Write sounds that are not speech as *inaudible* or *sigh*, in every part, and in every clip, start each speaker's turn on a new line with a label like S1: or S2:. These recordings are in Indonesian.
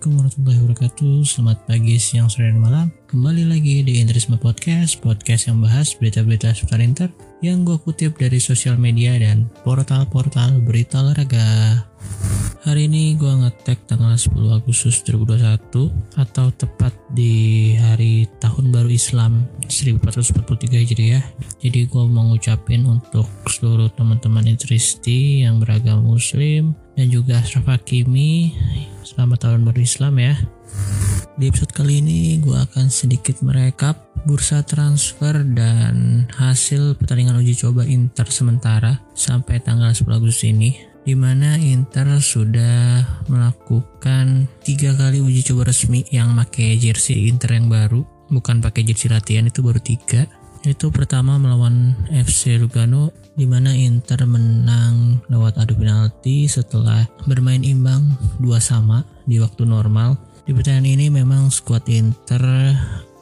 S1: Assalamualaikum warahmatullahi wabarakatuh. Selamat pagi, siang, sore, dan malam. Kembali lagi di Interisme Podcast Podcast yang bahas berita-berita seputar Inter Yang gue kutip dari sosial media dan portal-portal berita olahraga Hari ini gue ngetek tanggal 10 Agustus 2021 Atau tepat di hari tahun baru Islam 1443 Hijriah. Jadi gue mau ngucapin untuk seluruh teman-teman Interisti yang beragama muslim dan juga Ashraf Hakimi selamat tahun baru Islam ya. Di episode kali ini gue akan sedikit merekap bursa transfer dan hasil pertandingan uji coba Inter sementara sampai tanggal 10 Agustus ini di mana Inter sudah melakukan tiga kali uji coba resmi yang pakai jersey Inter yang baru bukan pakai jersey latihan itu baru tiga itu pertama melawan FC Lugano di mana Inter menang lewat adu penalti setelah bermain imbang dua sama di waktu normal. Di pertandingan ini memang skuad Inter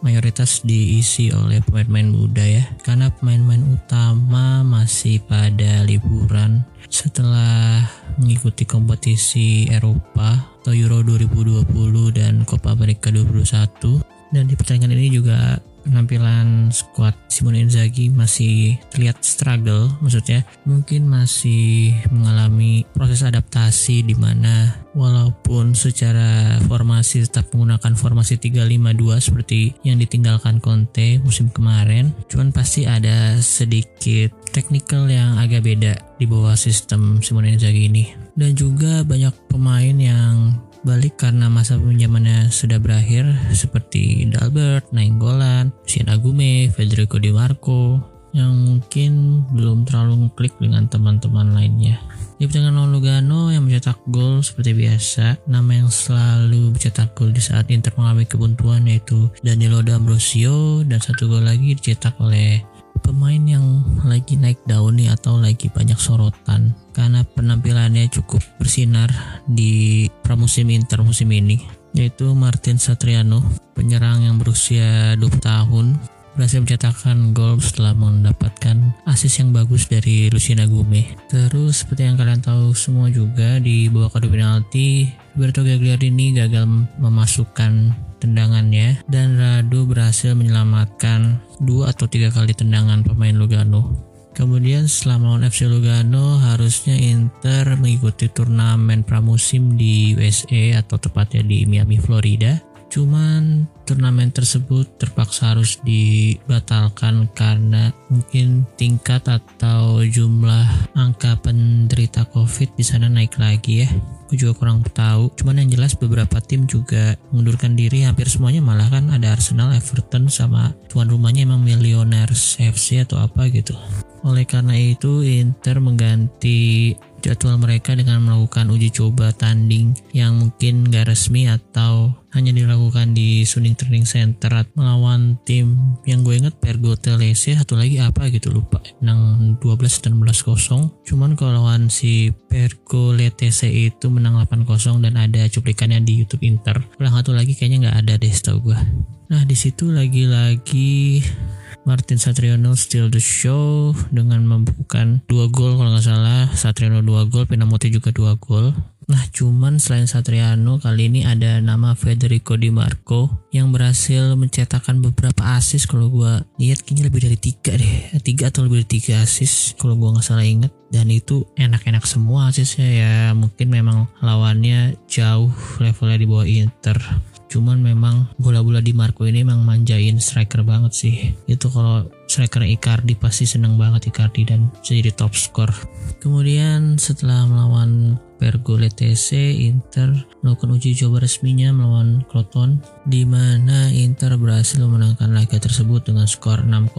S1: mayoritas diisi oleh pemain-pemain muda ya. Karena pemain-pemain utama masih pada liburan setelah mengikuti kompetisi Eropa atau Euro 2020 dan Copa America 2021 dan di pertandingan ini juga penampilan squad Simone Inzaghi masih terlihat struggle maksudnya. Mungkin masih mengalami proses adaptasi di mana walaupun secara formasi tetap menggunakan formasi 352 seperti yang ditinggalkan Conte musim kemarin cuman pasti ada sedikit technical yang agak beda di bawah sistem Simone Inzaghi ini. Dan juga banyak pemain yang balik karena masa pinjamannya sudah berakhir seperti Dalbert, Nainggolan, Shin Agume, Federico Di Marco yang mungkin belum terlalu ngeklik dengan teman-teman lainnya. Di pertandingan lawan Lugano yang mencetak gol seperti biasa, nama yang selalu mencetak gol di saat Inter mengalami kebuntuan yaitu Danilo D'Ambrosio dan satu gol lagi dicetak oleh pemain yang lagi naik daun nih atau lagi banyak sorotan karena penampilannya cukup bersinar di pramusim Inter musim ini yaitu Martin Satriano penyerang yang berusia 20 tahun berhasil mencetakkan gol setelah mendapatkan asis yang bagus dari Lucina Gume. Terus seperti yang kalian tahu semua juga di bawah kado penalti, Roberto Gagliardini gagal memasukkan tendangannya dan Radu berhasil menyelamatkan dua atau tiga kali tendangan pemain Lugano. Kemudian setelah melawan FC Lugano harusnya Inter mengikuti turnamen pramusim di USA atau tepatnya di Miami, Florida. Cuman turnamen tersebut terpaksa harus dibatalkan karena mungkin tingkat atau jumlah angka penderita COVID di sana naik lagi ya. Aku juga kurang tahu. Cuman yang jelas beberapa tim juga mengundurkan diri. Hampir semuanya malah kan ada Arsenal, Everton sama tuan rumahnya emang Millionaires FC atau apa gitu. Oleh karena itu, Inter mengganti jadwal mereka dengan melakukan uji coba tanding yang mungkin gak resmi atau hanya dilakukan di Suning Training Center melawan tim yang gue inget Pergo Telese. Satu lagi apa gitu lupa. Menang 12 dan 11 kosong. Cuman kalau lawan si Pergo LTC itu menang 8 kosong dan ada cuplikannya di YouTube Inter. Ulang satu lagi kayaknya nggak ada deh setahu gue nah di situ lagi-lagi Martin Satriano still the show dengan membukukan dua gol kalau nggak salah. Satriano dua gol Pinamonti juga dua gol. Nah cuman selain Satriano kali ini ada nama Federico Di Marco yang berhasil mencetakkan beberapa asis kalau gue lihat kayaknya lebih dari tiga deh. Tiga atau lebih dari tiga asis kalau gue nggak salah inget dan itu enak-enak semua asisnya ya. Mungkin memang lawannya jauh levelnya di bawah Inter cuman memang bola-bola di Marco ini memang manjain striker banget sih. Itu kalau striker Icardi pasti seneng banget Icardi dan bisa jadi top skor kemudian setelah melawan Pergo LTC Inter melakukan uji coba resminya melawan Croton di mana Inter berhasil memenangkan laga tersebut dengan skor 6-0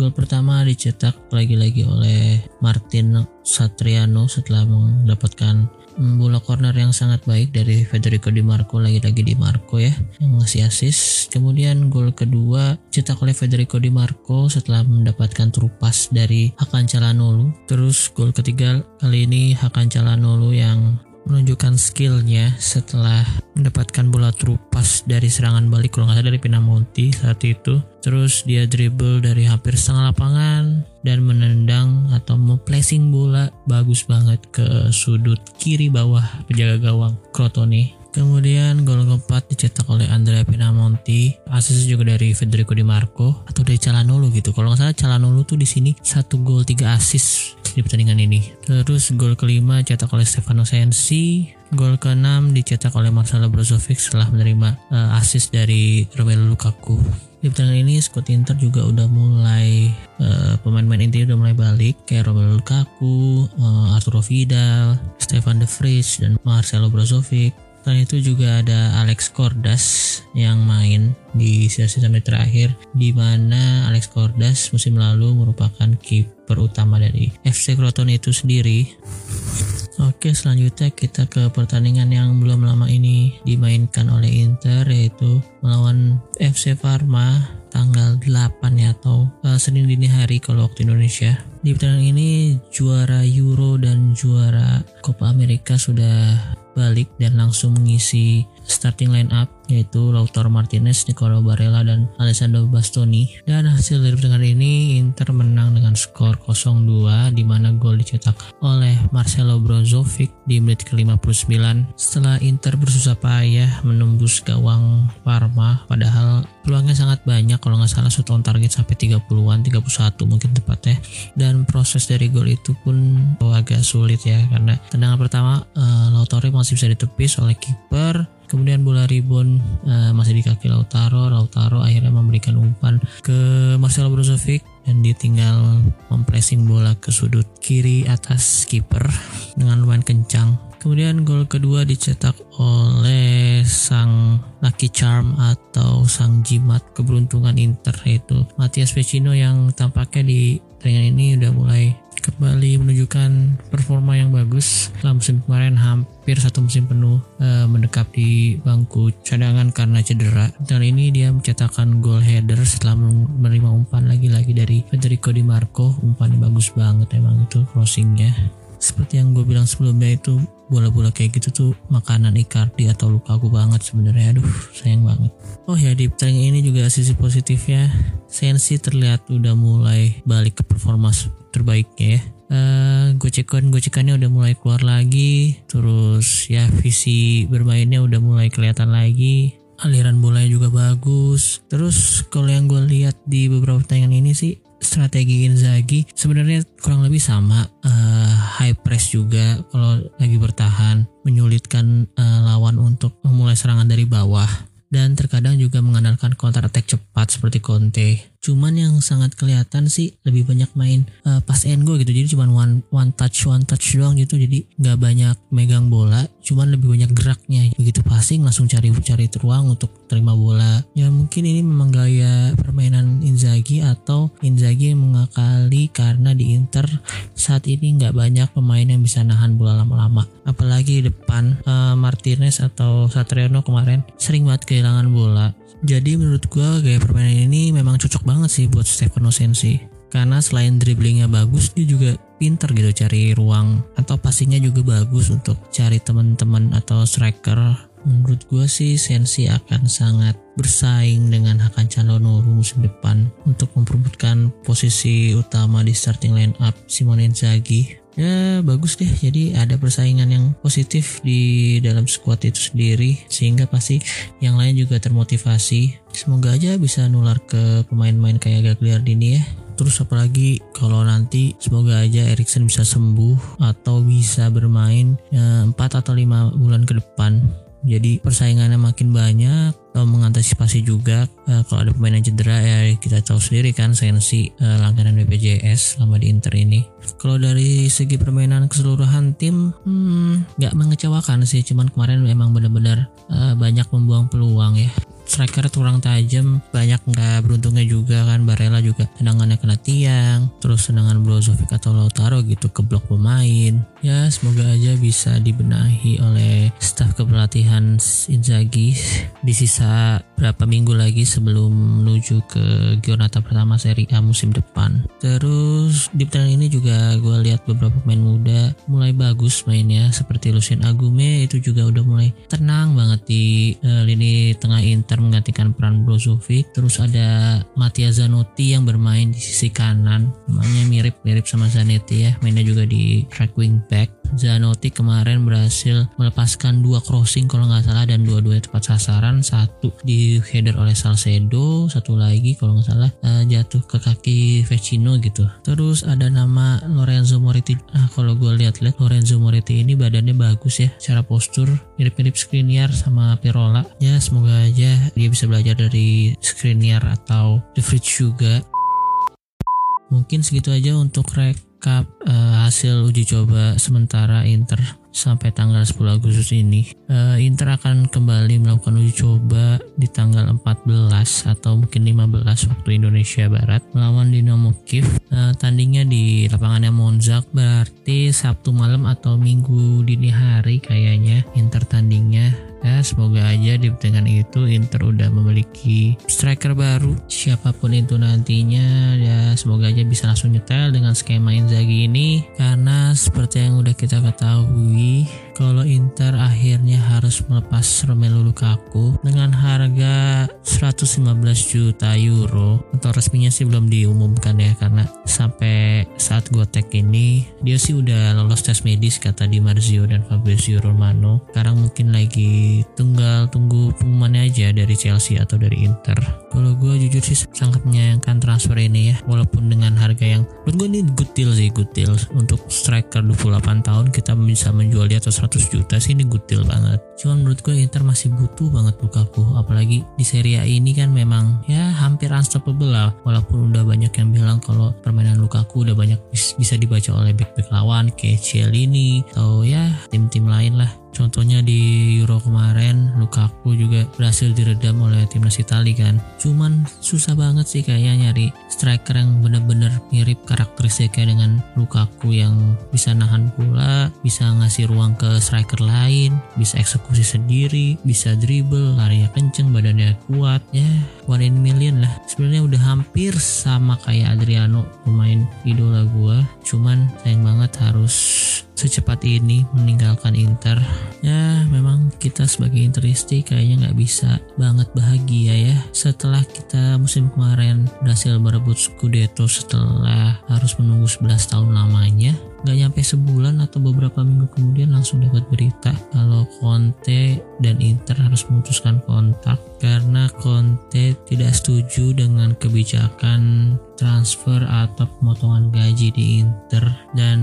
S1: gol pertama dicetak lagi-lagi oleh Martin Satriano setelah mendapatkan bola corner yang sangat baik dari Federico Di Marco lagi-lagi Di Marco ya yang ngasih assist. Kemudian gol kedua cetak oleh Federico Di Marco setelah mendapatkan terupas dari Hakan Calhanoglu. Terus gol ketiga kali ini Hakan Calhanoglu yang menunjukkan skillnya setelah mendapatkan bola terupas dari serangan balik kalau nggak salah dari Pinamonti saat itu. Terus dia dribble dari hampir setengah lapangan dan menendang atau memplacing bola bagus banget ke sudut kiri bawah penjaga gawang Crotone Kemudian gol keempat dicetak oleh Andrea Pinamonti, asis juga dari Federico Di Marco atau dari Calhanoglu gitu. Kalau nggak salah Calhanoglu tuh di sini satu gol tiga asis di pertandingan ini. Terus gol kelima cetak oleh Stefano Sensi, gol keenam dicetak oleh Marcelo Brozovic setelah menerima uh, asis dari Romelu Lukaku. Di pertandingan ini skuad Inter juga udah mulai uh, pemain-pemain inti udah mulai balik kayak Romelu Lukaku, uh, Arturo Vidal, Stefan De Vrij dan Marcelo Brozovic. Selain itu juga ada Alex Cordas yang main di sesi sampai terakhir di mana Alex Cordas musim lalu merupakan kiper utama dari FC Croton itu sendiri. Oke selanjutnya kita ke pertandingan yang belum lama ini dimainkan oleh Inter yaitu melawan FC Parma tanggal 8 ya atau uh, Senin dini hari kalau waktu Indonesia. Di pertandingan ini juara Euro dan juara Copa America sudah balik dan langsung mengisi starting line up yaitu Lautaro Martinez, Nicolo Barella dan Alessandro Bastoni. Dan hasil dari pertandingan ini Inter menang dengan skor 0-2 di mana gol dicetak oleh Marcelo Brozovic di menit ke-59 setelah Inter bersusah payah menembus gawang Parma padahal peluangnya sangat banyak kalau nggak salah shoot on target sampai 30-an 31 mungkin tepatnya. Dan proses dari gol itu pun agak sulit ya karena tendangan pertama uh, Lautaro masih bisa ditepis oleh kiper Kemudian bola ribon uh, masih di kaki Lautaro. Lautaro akhirnya memberikan umpan ke Marcelo Brozovic dan dia tinggal mempressing bola ke sudut kiri atas kiper dengan lumayan kencang. Kemudian gol kedua dicetak oleh sang lucky charm atau sang jimat keberuntungan Inter yaitu Matias Vecino yang tampaknya di pertandingan ini udah mulai kembali menunjukkan performa yang bagus setelah musim kemarin hampir satu musim penuh e, mendekap di bangku cadangan karena cedera. Dan ini dia mencetakkan gol header setelah menerima umpan lagi-lagi dari Federico Di Marco. Umpannya bagus banget emang itu crossingnya. Seperti yang gue bilang sebelumnya itu bola-bola kayak gitu tuh makanan Icardi atau luka aku banget sebenarnya aduh sayang banget oh ya di pertandingan ini juga sisi positifnya Sensi terlihat udah mulai balik ke performa terbaiknya ya. Uh, gocekan gocekannya udah mulai keluar lagi. Terus ya visi bermainnya udah mulai kelihatan lagi. Aliran bolanya juga bagus. Terus kalau yang gue lihat di beberapa pertandingan ini sih strategi Inzaghi sebenarnya kurang lebih sama. Uh, high press juga kalau lagi bertahan menyulitkan uh, lawan untuk memulai serangan dari bawah. Dan terkadang juga mengandalkan counter attack cepat seperti Conte cuman yang sangat kelihatan sih lebih banyak main uh, pass and go gitu. Jadi cuman one one touch one touch doang gitu. Jadi nggak banyak megang bola cuman lebih banyak geraknya. Begitu passing langsung cari cari ruang untuk terima bola. Ya mungkin ini memang gaya permainan Inzaghi atau Inzaghi mengakali karena di Inter saat ini nggak banyak pemain yang bisa nahan bola lama-lama. Apalagi depan uh, Martinez atau Satriano kemarin sering banget kehilangan bola. Jadi menurut gue gaya permainan ini memang cocok banget sih buat Stefano Sensi. Karena selain dribblingnya bagus, dia juga pinter gitu cari ruang. Atau passingnya juga bagus untuk cari teman-teman atau striker. Menurut gue sih Sensi akan sangat bersaing dengan Hakan Calhanoglu musim depan untuk memperebutkan posisi utama di starting line up Simone Inzaghi. Ya bagus deh. Jadi ada persaingan yang positif di dalam squad itu sendiri. Sehingga pasti yang lain juga termotivasi semoga aja bisa nular ke pemain-pemain kayak Gagliardini ya. Terus apalagi kalau nanti semoga aja Erikson bisa sembuh atau bisa bermain ya, 4 atau 5 bulan ke depan. Jadi persaingannya makin banyak uh, mengantisipasi juga uh, kalau ada pemain yang cedera ya kita tahu sendiri kan sensi uh, langganan BPJS selama di Inter ini. Kalau dari segi permainan keseluruhan tim hmm, nggak hmm, mengecewakan sih. Cuman kemarin memang benar-benar uh, banyak membuang peluang ya striker kurang tajam banyak nggak beruntungnya juga kan Barella juga tendangannya kena tiang terus tendangan Brozovic atau Lautaro gitu ke blok pemain. Ya semoga aja bisa dibenahi oleh staf kepelatihan Inzaghi di sisa berapa minggu lagi sebelum menuju ke Giornata pertama Serie A musim depan. Terus di pertandingan ini juga gue lihat beberapa pemain muda mulai bagus mainnya seperti Lucien Agume itu juga udah mulai tenang banget di uh, lini tengah Inter menggantikan peran Brozovic terus ada Mattia Zanotti yang bermain di sisi kanan. Namanya mirip-mirip sama Zanetti ya. Mainnya juga di track wing back. Zanotti kemarin berhasil melepaskan dua crossing kalau nggak salah dan dua-duanya tepat sasaran. Satu di header oleh Salcedo satu lagi kalau nggak salah uh, jatuh ke kaki Vecino gitu. Terus ada nama Lorenzo Moretti. Ah kalau gue lihat-lihat Lorenzo Moretti ini badannya bagus ya. Secara postur mirip-mirip Skriniar sama Pirola. Ya semoga aja dia bisa belajar dari Skriniar atau The Fridge juga. Mungkin segitu aja untuk rekap uh, hasil uji coba sementara Inter sampai tanggal 10 Agustus ini. Uh, Inter akan kembali melakukan uji coba di tanggal 14 atau mungkin 15 waktu Indonesia Barat melawan Dinamo Kiev uh, tandingnya di lapangannya Monza berarti Sabtu malam atau Minggu dini hari kayaknya Inter tandingnya ya semoga aja di pertandingan itu Inter udah memiliki striker baru. Siapa pun itu nantinya ya semoga aja bisa langsung nyetel dengan skema Inzaghi ini. Karena seperti yang udah kita ketahui kalau Inter akhirnya harus melepas Romelu Lukaku dengan harga 115 juta euro. Atau resminya sih belum diumumkan ya karena sampai saat gue tag ini dia sih udah lolos tes medis kata Di Marzio dan Fabrizio Romano. Sekarang mungkin lagi tunggal tunggu pengumumannya aja dari Chelsea atau dari Inter. Kalau gue jujur sih sangat menyayangkan transfer ini ya, walaupun dengan harga yang menurut gue ini good deal sih, good deal. Untuk striker 28 tahun kita bisa menjual di atas 100 juta sih ini deal banget. Cuman menurut gue Inter masih butuh banget Lukaku, apalagi di Serie A ini kan memang ya hampir unstoppable lah, walaupun udah banyak yang bilang kalau permainan Lukaku udah banyak bisa dibaca oleh back-back lawan kayak Cielini atau ya tim-tim lain lah Contohnya di Euro kemarin Lukaku juga berhasil diredam oleh timnas Italia kan. Cuman susah banget sih kayaknya nyari striker yang bener-bener mirip karakteristiknya dengan Lukaku yang bisa nahan bola, bisa ngasih ruang ke striker lain, bisa eksekusi sendiri, bisa dribble, larinya kenceng, badannya kuat. Ya, one in million lah. Sebenarnya udah hampir sama kayak Adriano, pemain idola gua. Cuman sayang banget harus secepat ini meninggalkan Inter. Ya memang kita sebagai Interisti kayaknya nggak bisa banget bahagia ya. Setelah kita musim kemarin berhasil merebut Scudetto setelah harus menunggu 11 tahun lamanya nggak nyampe sebulan atau beberapa minggu kemudian langsung dapat berita kalau Conte dan Inter harus memutuskan kontak karena Conte tidak setuju dengan kebijakan transfer atau pemotongan gaji di Inter. Dan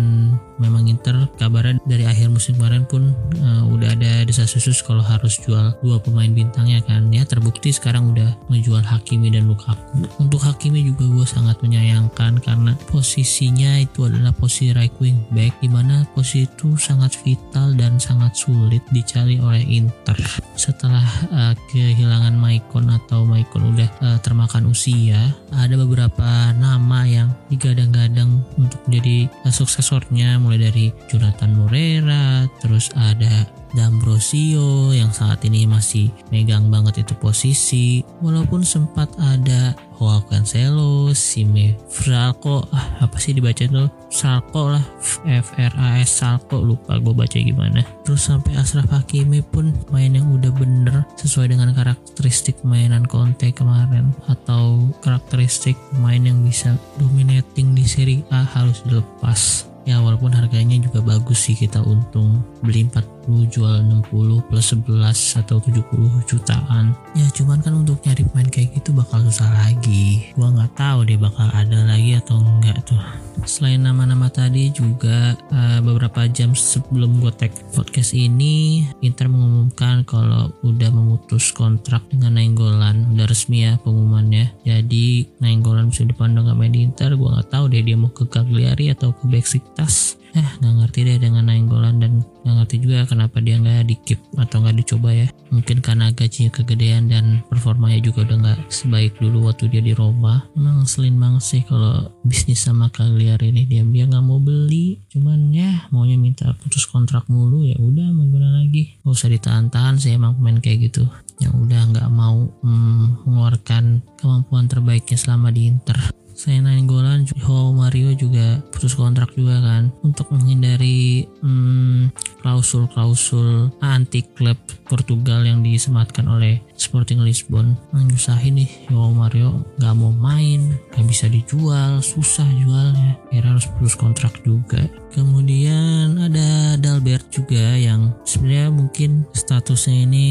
S1: memang Inter kabarnya dari akhir musim kemarin pun uh, udah ada desas-desus kalau harus jual dua pemain bintangnya kan. Ya terbukti sekarang udah menjual Hakimi dan Lukaku. Untuk Hakimi juga gue sangat menyayangkan karena posisinya itu adalah posisi right wing back di mana posisi itu sangat vital dan sangat sulit dicari oleh Inter. Setelah uh, kehilangan dengan Maicon atau Maicon udah uh, termakan usia ada beberapa nama yang digadang-gadang untuk menjadi uh, suksesornya. Mulai dari Jonathan Moreira terus ada D'Ambrosio yang saat ini masih megang banget itu posisi walaupun sempat ada Joao Cancelo, Sime Fralco, ah, apa sih dibaca tuh Salco lah, F R A S Salco lupa gue baca gimana. Terus sampai Ashraf Hakimi pun main yang udah bener sesuai dengan karakteristik mainan Conte kemarin atau karakteristik main yang bisa dominating di Serie A harus dilepas ya walaupun harganya juga bagus sih kita untung beli 40 jual 60 plus 11 atau 70 jutaan. Ya cuman kan untuk nyari pemain kayak gitu bakal susah lagi. Gua nggak tahu deh bakal ada lagi atau enggak tuh. Selain nama-nama tadi juga uh, beberapa jam sebelum gue tag podcast ini Inter mengumumkan kalau udah memutus kontrak dengan Nainggolan. Udah resmi ya pengumumannya. Jadi Nainggolan musim depan udah gak main di Inter gue nggak tahu deh dia mau ke Cagliari atau ke Besiktas eh nggak ngerti deh dengan Nainggolan dan nggak ngerti juga kenapa dia nggak di keep atau nggak dicoba ya. Mungkin karena gajinya kegedean dan performanya juga udah nggak sebaik dulu waktu dia di Roma. Emang selin banget sih kalau bisnis sama Cagliari ini. Dia dia nggak mau beli. Cuman ya maunya minta putus kontrak mulu. Ya udah mau lagi? Gak usah ditahan-tahan sih emang pemain kayak gitu. Yang udah nggak mau hmm, mengeluarkan kemampuan terbaiknya selama di Inter Selain Nainggolan, Joao Mario juga putus kontrak juga kan untuk menghindari hmm, klausul-klausul anti klub Portugal yang disematkan oleh Sporting Lisbon. Menyusahin nih Joao Mario nggak mau main, nggak bisa dijual, susah jualnya. Akhirnya harus putus kontrak juga. Kemudian ada Dalbert juga yang sebenarnya mungkin statusnya ini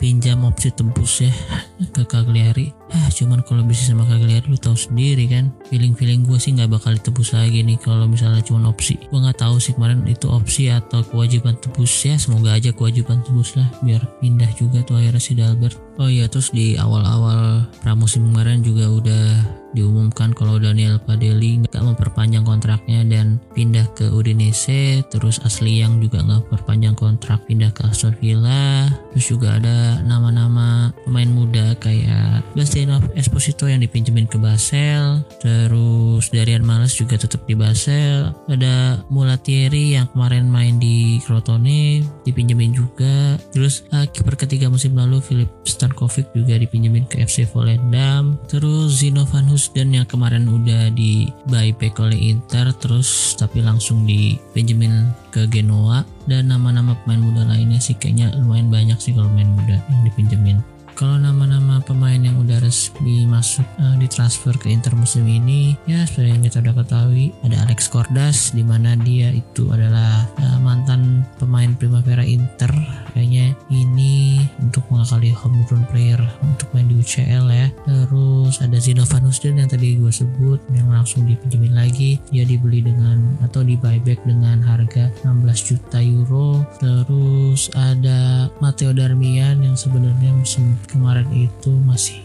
S1: pinjam opsi tembus ya *laughs* ke Cagliari ah cuman kalau bisa sama Cagliari lu tahu sendiri kan. Feeling feeling gue sih nggak bakal ditebus lagi nih kalau misalnya cuma opsi. Gue nggak tahu sih kemarin itu opsi atau kewajiban tebus. Ya semoga aja kewajiban tebus lah biar pindah juga tuh akhirnya si Dalbert. Oh iya terus di awal-awal pramusim kemarin juga udah diumumkan kalau Daniel Padeli nggak memperpanjang kontraknya dan pindah ke Udinese. Terus Asli yang juga nggak perpanjang kontrak pindah ke Aston Villa terus juga ada nama-nama pemain muda kayak Bastian Esposito yang dipinjemin ke Basel. Terus Darian Males juga tetap di Basel. Ada Mulatieri yang kemarin main di Crotone dipinjemin juga. Terus uh, kiper ketiga musim lalu Philip Stankovic juga dipinjemin ke FC Volendam. Terus Zino Van Hus dan yang kemarin udah di buyback oleh Inter terus tapi langsung di Benjamin ke Genoa dan nama-nama pemain muda lainnya sih kayaknya lumayan banyak sih kalau main muda yang dipinjemin. Kalau nama-nama pemain yang udah resmi masuk uh, di transfer ke Inter musim ini ya seperti yang kita udah ketahui ada Alex Cordas di mana dia itu adalah uh, mantan pemain Primavera Inter kayaknya ini untuk mengakali homegrown player untuk main di UCL ya. Terus ada Zino Van Husden yang tadi gue sebut yang langsung dipinjemin lagi. Dia dibeli dengan atau di buyback dengan harga 16 juta euro. Terus ada Matteo Darmian yang sebenarnya musim kemarin itu masih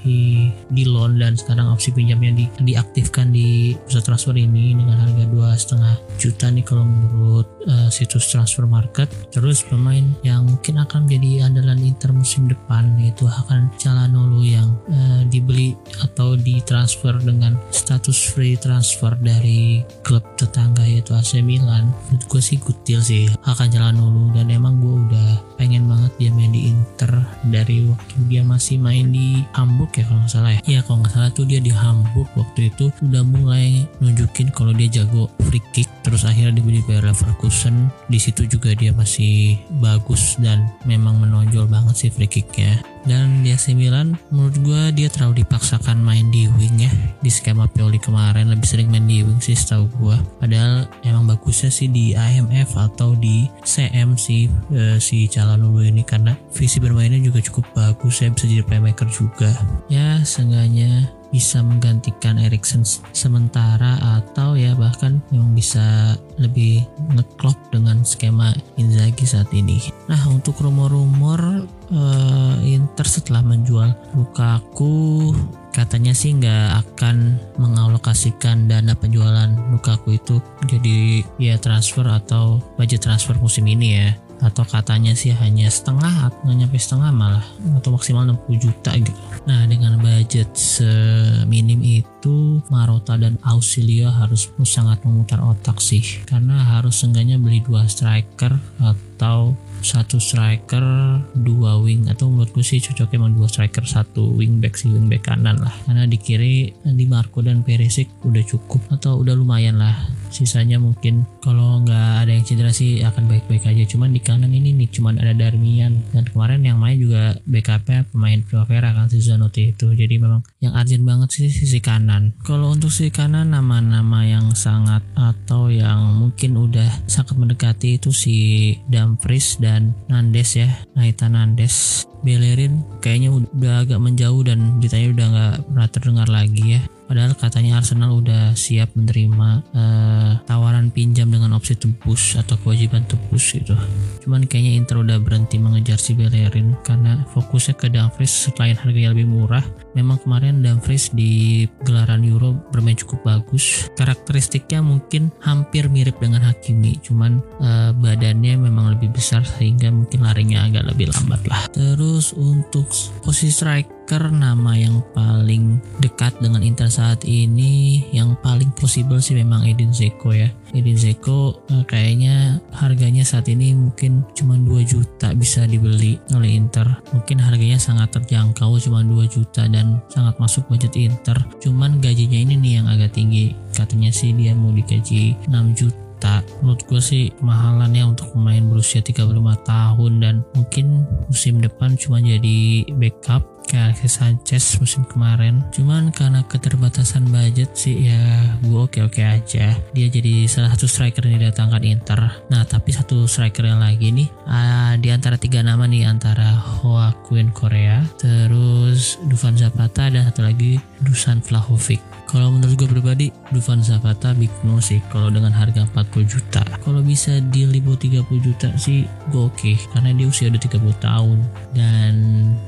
S1: di loan dan sekarang opsi pinjamnya di, diaktifkan di pusat transfer ini dengan harga dua setengah juta nih kalau menurut uh, situs transfer market terus pemain yang mungkin akan menjadi andalan Inter musim depan yaitu akan Calhanoglu yang uh, dibeli atau ditransfer dengan status free transfer dari klub tetangga yaitu AC Milan. Menurut gue sih kutil sih akan Calhanoglu dan emang gue udah pengen banget dia main di Inter dari waktu dia masih main di Hamburg ya kalau nggak salah ya. Iya kalau nggak salah tuh dia di Hamburg waktu itu. Udah mulai nunjukin kalau dia jago free kick terus akhirnya dibeli Bayer Leverkusen di situ juga dia masih bagus dan memang menonjol banget sih free kicknya. Dan di AC Milan menurut gue dia terlalu dipaksakan main di wing ya. Di skema Pioli kemarin lebih sering main di wing sih setahu gue padahal emang bagusnya sih di IMF atau di CM sih e, si Calhanoglu ini. Karena visi bermainnya juga cukup bagus ya bisa jadi playmaker juga. Ya seenggaknya bisa menggantikan Erikson sementara atau ya bahkan yang bisa lebih ngeklop dengan skema Inzaghi saat ini. Nah untuk rumor-rumor uh, Inter setelah menjual Lukaku katanya sih nggak akan mengalokasikan dana penjualan Lukaku itu jadi ya transfer atau budget transfer musim ini ya atau katanya sih hanya setengah atau nyampe setengah malah atau maksimal 60 juta gitu. Nah dengan budget seminim itu Marota dan Ausilio harus sangat memutar otak sih. Karena harus seenggaknya beli dua striker atau satu striker dua wing. Atau menurutku sih cocoknya emang dua striker satu wingback si wingback kanan lah. Karena di kiri di Marco dan Perisic udah cukup atau udah lumayan lah. Sisanya mungkin kalau nggak yang cedera sih akan baik-baik aja. Cuman di kanan ini nih cuman ada Darmian. Dan kemarin yang main juga backupnya pemain Primavera kan si Zanotti itu. Jadi memang yang urgent banget sih sisi kanan. Kalau untuk sisi kanan nama-nama yang sangat atau yang mungkin udah sangat mendekati itu si Dumfries dan Nandes ya. Nathan Nandes. Bellerin kayaknya udah agak menjauh dan ditanya udah nggak pernah terdengar lagi ya Padahal katanya Arsenal udah siap menerima uh, tawaran pinjam dengan opsi tebus atau kewajiban tebus gitu. Cuman kayaknya Inter udah berhenti mengejar si Bellerin karena fokusnya ke Dumfries selain harganya lebih murah. Memang kemarin Dumfries di gelaran Euro bermain cukup bagus. Karakteristiknya mungkin hampir mirip dengan Hakimi, cuman uh, badannya memang lebih besar sehingga mungkin larinya agak lebih lambat lah. Terus untuk posisi strike striker nama yang paling dekat dengan Inter saat ini yang paling possible sih memang Edin Zeko ya. Edin Zeko uh, kayaknya harganya saat ini mungkin cuma 2 juta bisa dibeli oleh Inter mungkin harganya sangat terjangkau cuma 2 juta dan sangat masuk budget Inter cuman gajinya ini nih yang agak tinggi. Katanya sih dia mau digaji 6 juta juta menurut gue sih mahalannya untuk pemain berusia 35 tahun dan mungkin musim depan cuma jadi backup kayak Alexis Sanchez musim kemarin. Cuman karena keterbatasan budget sih ya gue oke-oke aja. Dia jadi salah satu striker yang didatangkan Inter. Nah tapi satu striker yang lagi nih uh, di antara tiga nama nih antara Hoa Queen Korea terus Dufan Zapata dan satu lagi Dusan Vlahovic kalau menurut gue pribadi, Dufan Zapata big no kalau dengan harga 40 juta. Kalau bisa di bawah 30 juta sih gue oke. Okay, karena dia usia udah 30 tahun. Dan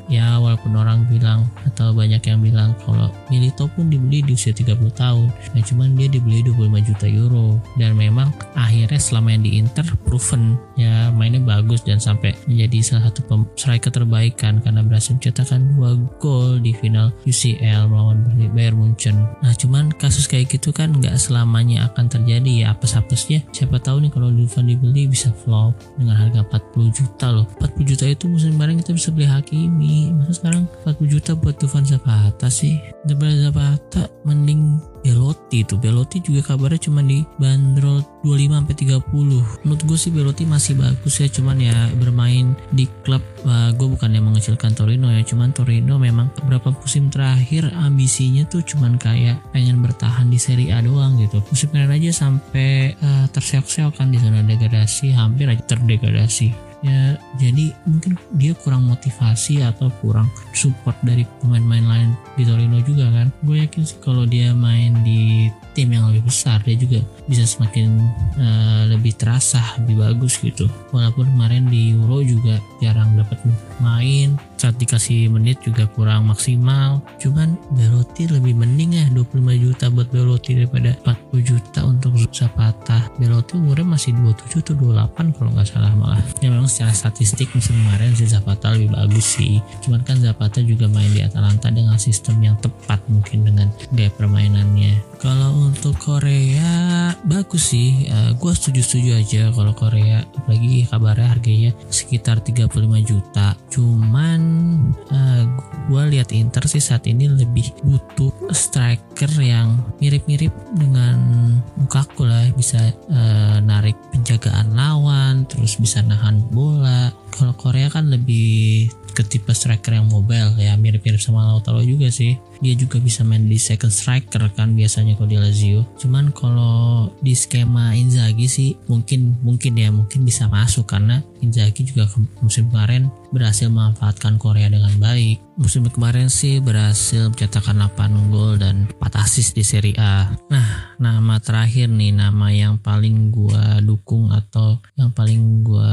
S1: ya walaupun orang bilang atau banyak yang bilang kalau Milito pun dibeli di usia 30 tahun. Nah cuman dia dibeli 25 juta euro. Dan memang akhirnya selama yang di Inter proven ya mainnya bagus dan sampai menjadi salah satu striker terbaik kan karena berhasil mencetakkan dua gol di final UCL melawan Bayern Munchen. Nah Nah cuman kasus kayak gitu kan nggak selamanya akan terjadi. Ya apes-apesnya siapa tahu nih kalau Dufan dibeli bisa flop dengan harga 40 juta loh. 40 juta itu musim kemarin kita bisa beli Hakimi. Masa sekarang 40 juta buat Dufan Zapata sih. Daripada Zapata mending Belotti itu. Belotti juga kabarnya cuma di bandrol 25 sampai 30 menurut gue sih Belotti masih bagus ya cuman ya bermain di klub uh, gue bukan yang mengecilkan Torino ya cuman Torino memang beberapa musim terakhir ambisinya tuh cuman kayak pengen bertahan di Serie A doang gitu. Musim kemarin aja sampai uh, terseok-seok kan di zona degradasi hampir aja terdegradasi ya jadi mungkin dia kurang motivasi atau kurang support dari pemain-pemain lain di Torino juga kan. Gue yakin sih kalau dia main di tim yang lebih besar dia juga bisa semakin uh, lebih terasa lebih bagus gitu. Walaupun kemarin di Euro juga jarang dapat main saat dikasih menit juga kurang maksimal. Cuman Belotti lebih mending ya 25 juta buat Belotti daripada 40 juta untuk Zapata Belotti umurnya masih 27 atau 28 kalau nggak salah malah. Ya memang secara statistik musim kemarin si Zapata lebih bagus sih. Cuman kan Zapata juga main di Atalanta dengan sistem yang tepat mungkin dengan gaya permainannya kalau untuk Korea bagus sih. Uh, eh, gue setuju-setuju aja kalau Korea. Apalagi kabarnya harganya sekitar 35 juta. Cuman uh, eh, gue lihat Inter sih saat ini lebih butuh striker yang mirip-mirip dengan Lukaku lah. Bisa uh, narik penjagaan lawan terus bisa nahan bola. Kalau Korea kan lebih ke tipe striker yang mobile ya. Mirip-mirip sama Lautaro juga sih dia juga bisa main di second striker kan biasanya kalau di Lazio. Cuman kalau di skema Inzaghi sih mungkin mungkin ya mungkin bisa masuk karena Inzaghi juga musim kemarin berhasil memanfaatkan Korea dengan baik. Musim kemarin sih berhasil mencetakkan 8 gol dan 4 assist di Serie A. Nah nama terakhir nih nama yang paling gua dukung atau yang paling gua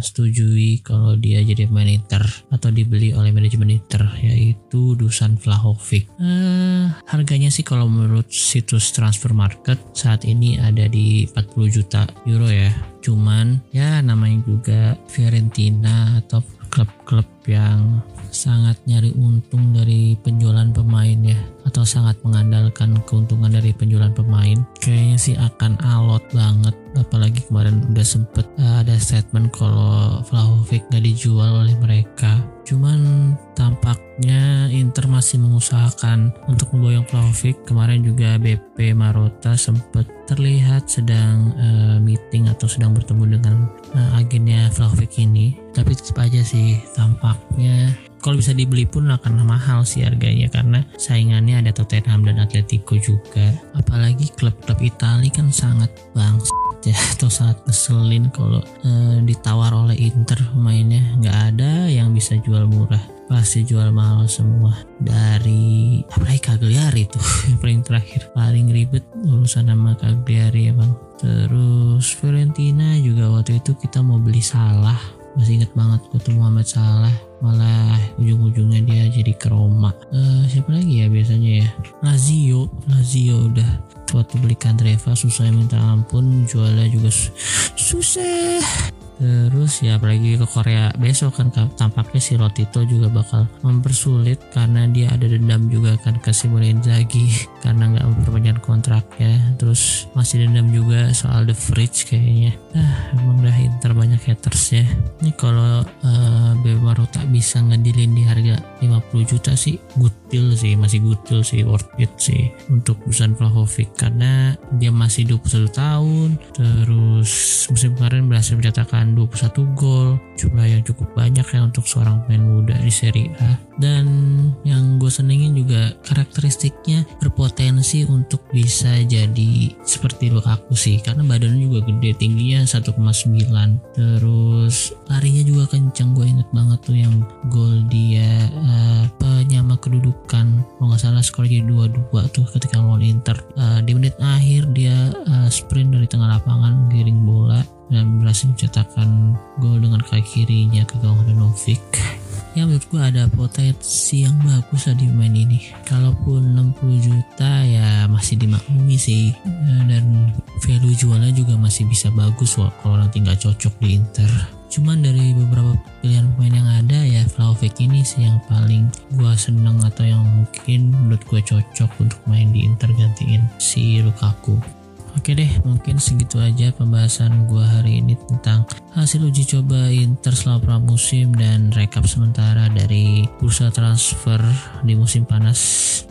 S1: setujui kalau dia jadi Inter atau dibeli oleh manajemen Inter yaitu Dusan Vlahovic Uh, harganya sih kalau menurut situs transfer market saat ini ada di 40 juta euro ya. Cuman ya namanya juga Fiorentina atau klub-klub yang sangat nyari untung dari penjualan pemain ya atau sangat mengandalkan keuntungan dari penjualan pemain. Kayaknya sih akan alot banget apalagi kemarin udah sempet uh, ada statement kalau Vlahovic gak dijual oleh mereka. Cuman tampaknya Inter masih mengusahakan untuk memboyong Vlahovic. Kemarin juga BP Marota sempet terlihat sedang uh, meeting atau sedang bertemu dengan uh, agennya Vlahovic ini. Tapi tetap aja sih tampaknya kalau bisa dibeli pun akan mahal sih harganya. Karena saingannya ada Tottenham dan Atletico juga. Apalagi klub-klub Italia kan sangat bangsa ya. *laughs* Atau sangat ngeselin kalau e, ditawar oleh Inter pemainnya. Nggak ada yang bisa jual murah. Pasti jual mahal semua. Dari apalagi Cagliari tuh. *laughs* Yang paling terakhir. Paling ribet urusan nama Cagliari ya bang terus Fiorentina juga waktu itu kita mau beli salah masih inget banget ketemu Muhammad Salah malah ujung-ujungnya dia jadi ke Roma. Uh, siapa lagi ya biasanya ya? Lazio. Lazio udah waktu beli Kandreva susah minta ampun. Jualnya juga susah terus ya apalagi ke Korea besok kan tampaknya si Lotito juga bakal mempersulit karena dia ada dendam juga kan ke Simone Inzaghi *laughs* karena nggak memperpanjang kontraknya terus masih dendam juga soal The Fridge kayaknya. Ah emang dah Inter banyak haters ya. Ini kalau uh, baru tak bisa ngedilin di harga 50 juta sih good deal sih masih good sih worth it sih untuk Dusan Vlahovic. Karena dia masih 21 tahun terus musim kemarin berhasil mencetakkan 21 gol. Jumlah yang cukup banyak ya untuk seorang pemain muda di Serie A. Dan yang gue senengin juga karakteristiknya berpotensi untuk bisa jadi seperti Lukaku sih. Karena badannya juga gede tingginya 1,9 terus larinya juga kencang gue inget banget tuh yang gol dia uh, penyama kedudukan. Kalau nggak salah skor jadi 2-2 tuh ketika lawan Inter. Uh, di menit akhir dia uh, sprint dari tengah lapangan giring bola dan berhasil mencetakkan gol dengan kaki kirinya ke gawang Handanovic ya menurut gue ada potensi yang bagus lah di main ini. Kalaupun 60 juta ya masih dimaklumi sih. Eh, dan value jualnya juga masih bisa bagus kalau nanti nggak cocok di Inter cuman dari beberapa pilihan pemain yang ada ya Vlahovic ini sih yang paling gue seneng atau yang mungkin menurut gue cocok untuk main di Inter gantiin si Lukaku. Oke deh, mungkin segitu aja pembahasan gue hari ini tentang hasil uji coba Inter selama pramusim dan rekap sementara dari bursa transfer di musim panas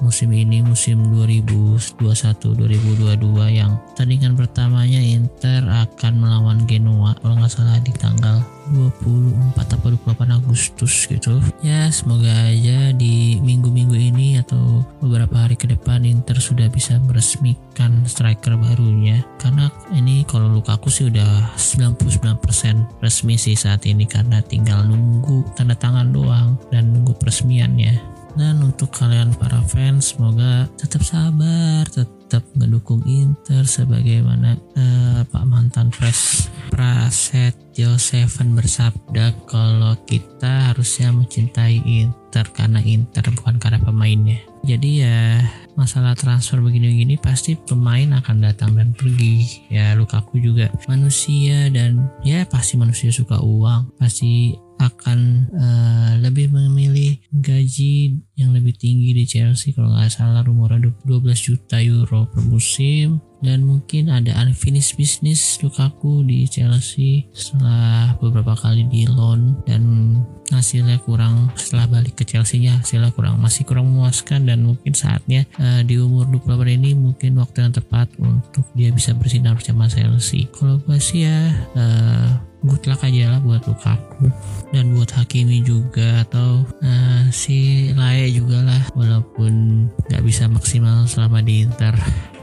S1: musim ini musim 2021-2022 yang tandingan pertamanya Inter akan melawan Genoa kalau nggak salah di tanggal 24 atau 28 Agustus gitu. Ya semoga aja di minggu-minggu ini atau beberapa hari ke depan Inter sudah bisa meresmikan striker barunya. Karena ini kalau Lukaku sih udah 99% resmi sih saat ini karena tinggal nunggu tanda tangan doang dan nunggu peresmiannya dan untuk kalian para fans semoga tetap sabar tetap ngedukung Inter sebagaimana uh, Pak mantan pres Praset Seven bersabda kalau kita harusnya mencintai Inter karena Inter bukan karena pemainnya. Jadi ya masalah transfer begini-begini pasti pemain akan datang dan pergi. Ya Lukaku juga manusia dan ya pasti manusia suka uang. Pasti akan uh, lebih memilih gaji yang lebih tinggi di Chelsea. Kalau nggak salah rumornya 12 juta euro per musim. Dan mungkin ada unfinished business Lukaku di Chelsea setelah beberapa kali di loan. Dan hasilnya kurang setelah balik ke Chelsea-nya hasilnya kurang masih kurang memuaskan. Dan mungkin saatnya uh, di umur 28 ini mungkin waktu yang tepat untuk dia bisa bersinar bersama Chelsea. Kalau gue sih ya uh, good luck aja lah buat Lukaku dan buat Hakimi juga atau uh, si Lae juga lah. Walaupun nggak bisa maksimal selama di Inter.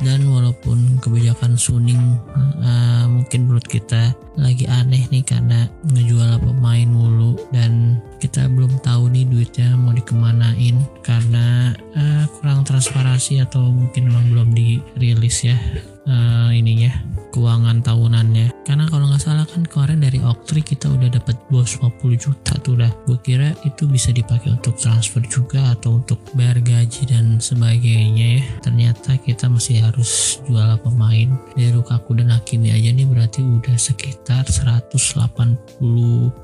S1: Dan walaupun kebijakan Suning uh, mungkin menurut kita lagi aneh nih karena ngejual pemain mulu. Dan kita belum tahu nih duitnya mau dikemanain. Karena uh, kurang transparansi atau mungkin memang belum dirilis ya uh, ininya keuangan tahunannya. Karena kalau nggak salah kan kemarin dari Oktri kita udah dapat bos 50 juta tuh dah gue kira itu bisa dipakai untuk transfer juga atau untuk bayar gaji dan sebagainya ya. Ternyata kita masih harus jual pemain dari Lukaku dan Hakimi aja nih berarti udah sekitar 180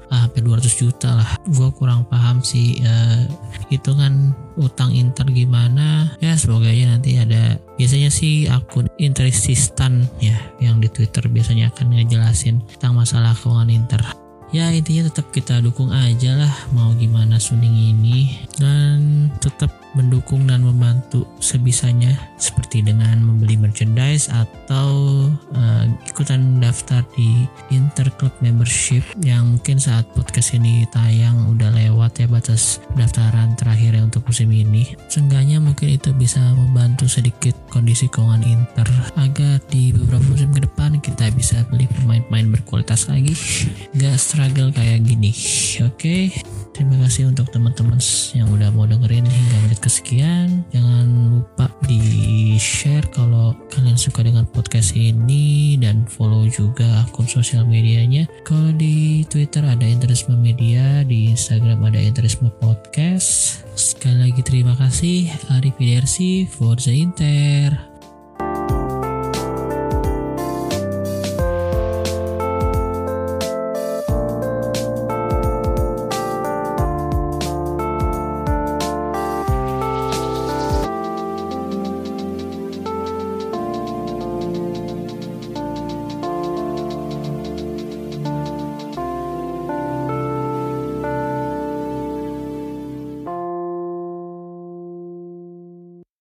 S1: ah, sampai 200 juta lah. Gue kurang paham sih uh, hitungan utang Inter gimana? Ya semoga aja nanti ada biasanya sih akun Interisistan ya yang di Twitter biasanya akan ngejelasin tentang masalah keuangan Inter. Ya intinya tetap kita dukung aja lah mau gimana Suning ini. Dan tetap mendukung dan membantu sebisanya seperti dengan membeli merchandise atau uh, ikutan daftar di Interclub membership yang mungkin saat podcast ini tayang udah lewat ya batas pendaftaran terakhir ya untuk musim ini. Seenggaknya mungkin itu bisa membantu sedikit kondisi keuangan Inter agar di beberapa musim ke depan kita bisa beli pemain-pemain berkualitas lagi. Gak struggle kayak gini. Oke? okay? Terima kasih untuk teman-teman yang udah mau dengerin hingga menit kesekian. Jangan lupa di share kalau kalian suka dengan podcast ini dan follow juga akun sosial medianya. Kalau di Twitter ada Interisme Media, di Instagram ada Interisme Podcast. Sekali lagi terima kasih. Arif Forza Inter.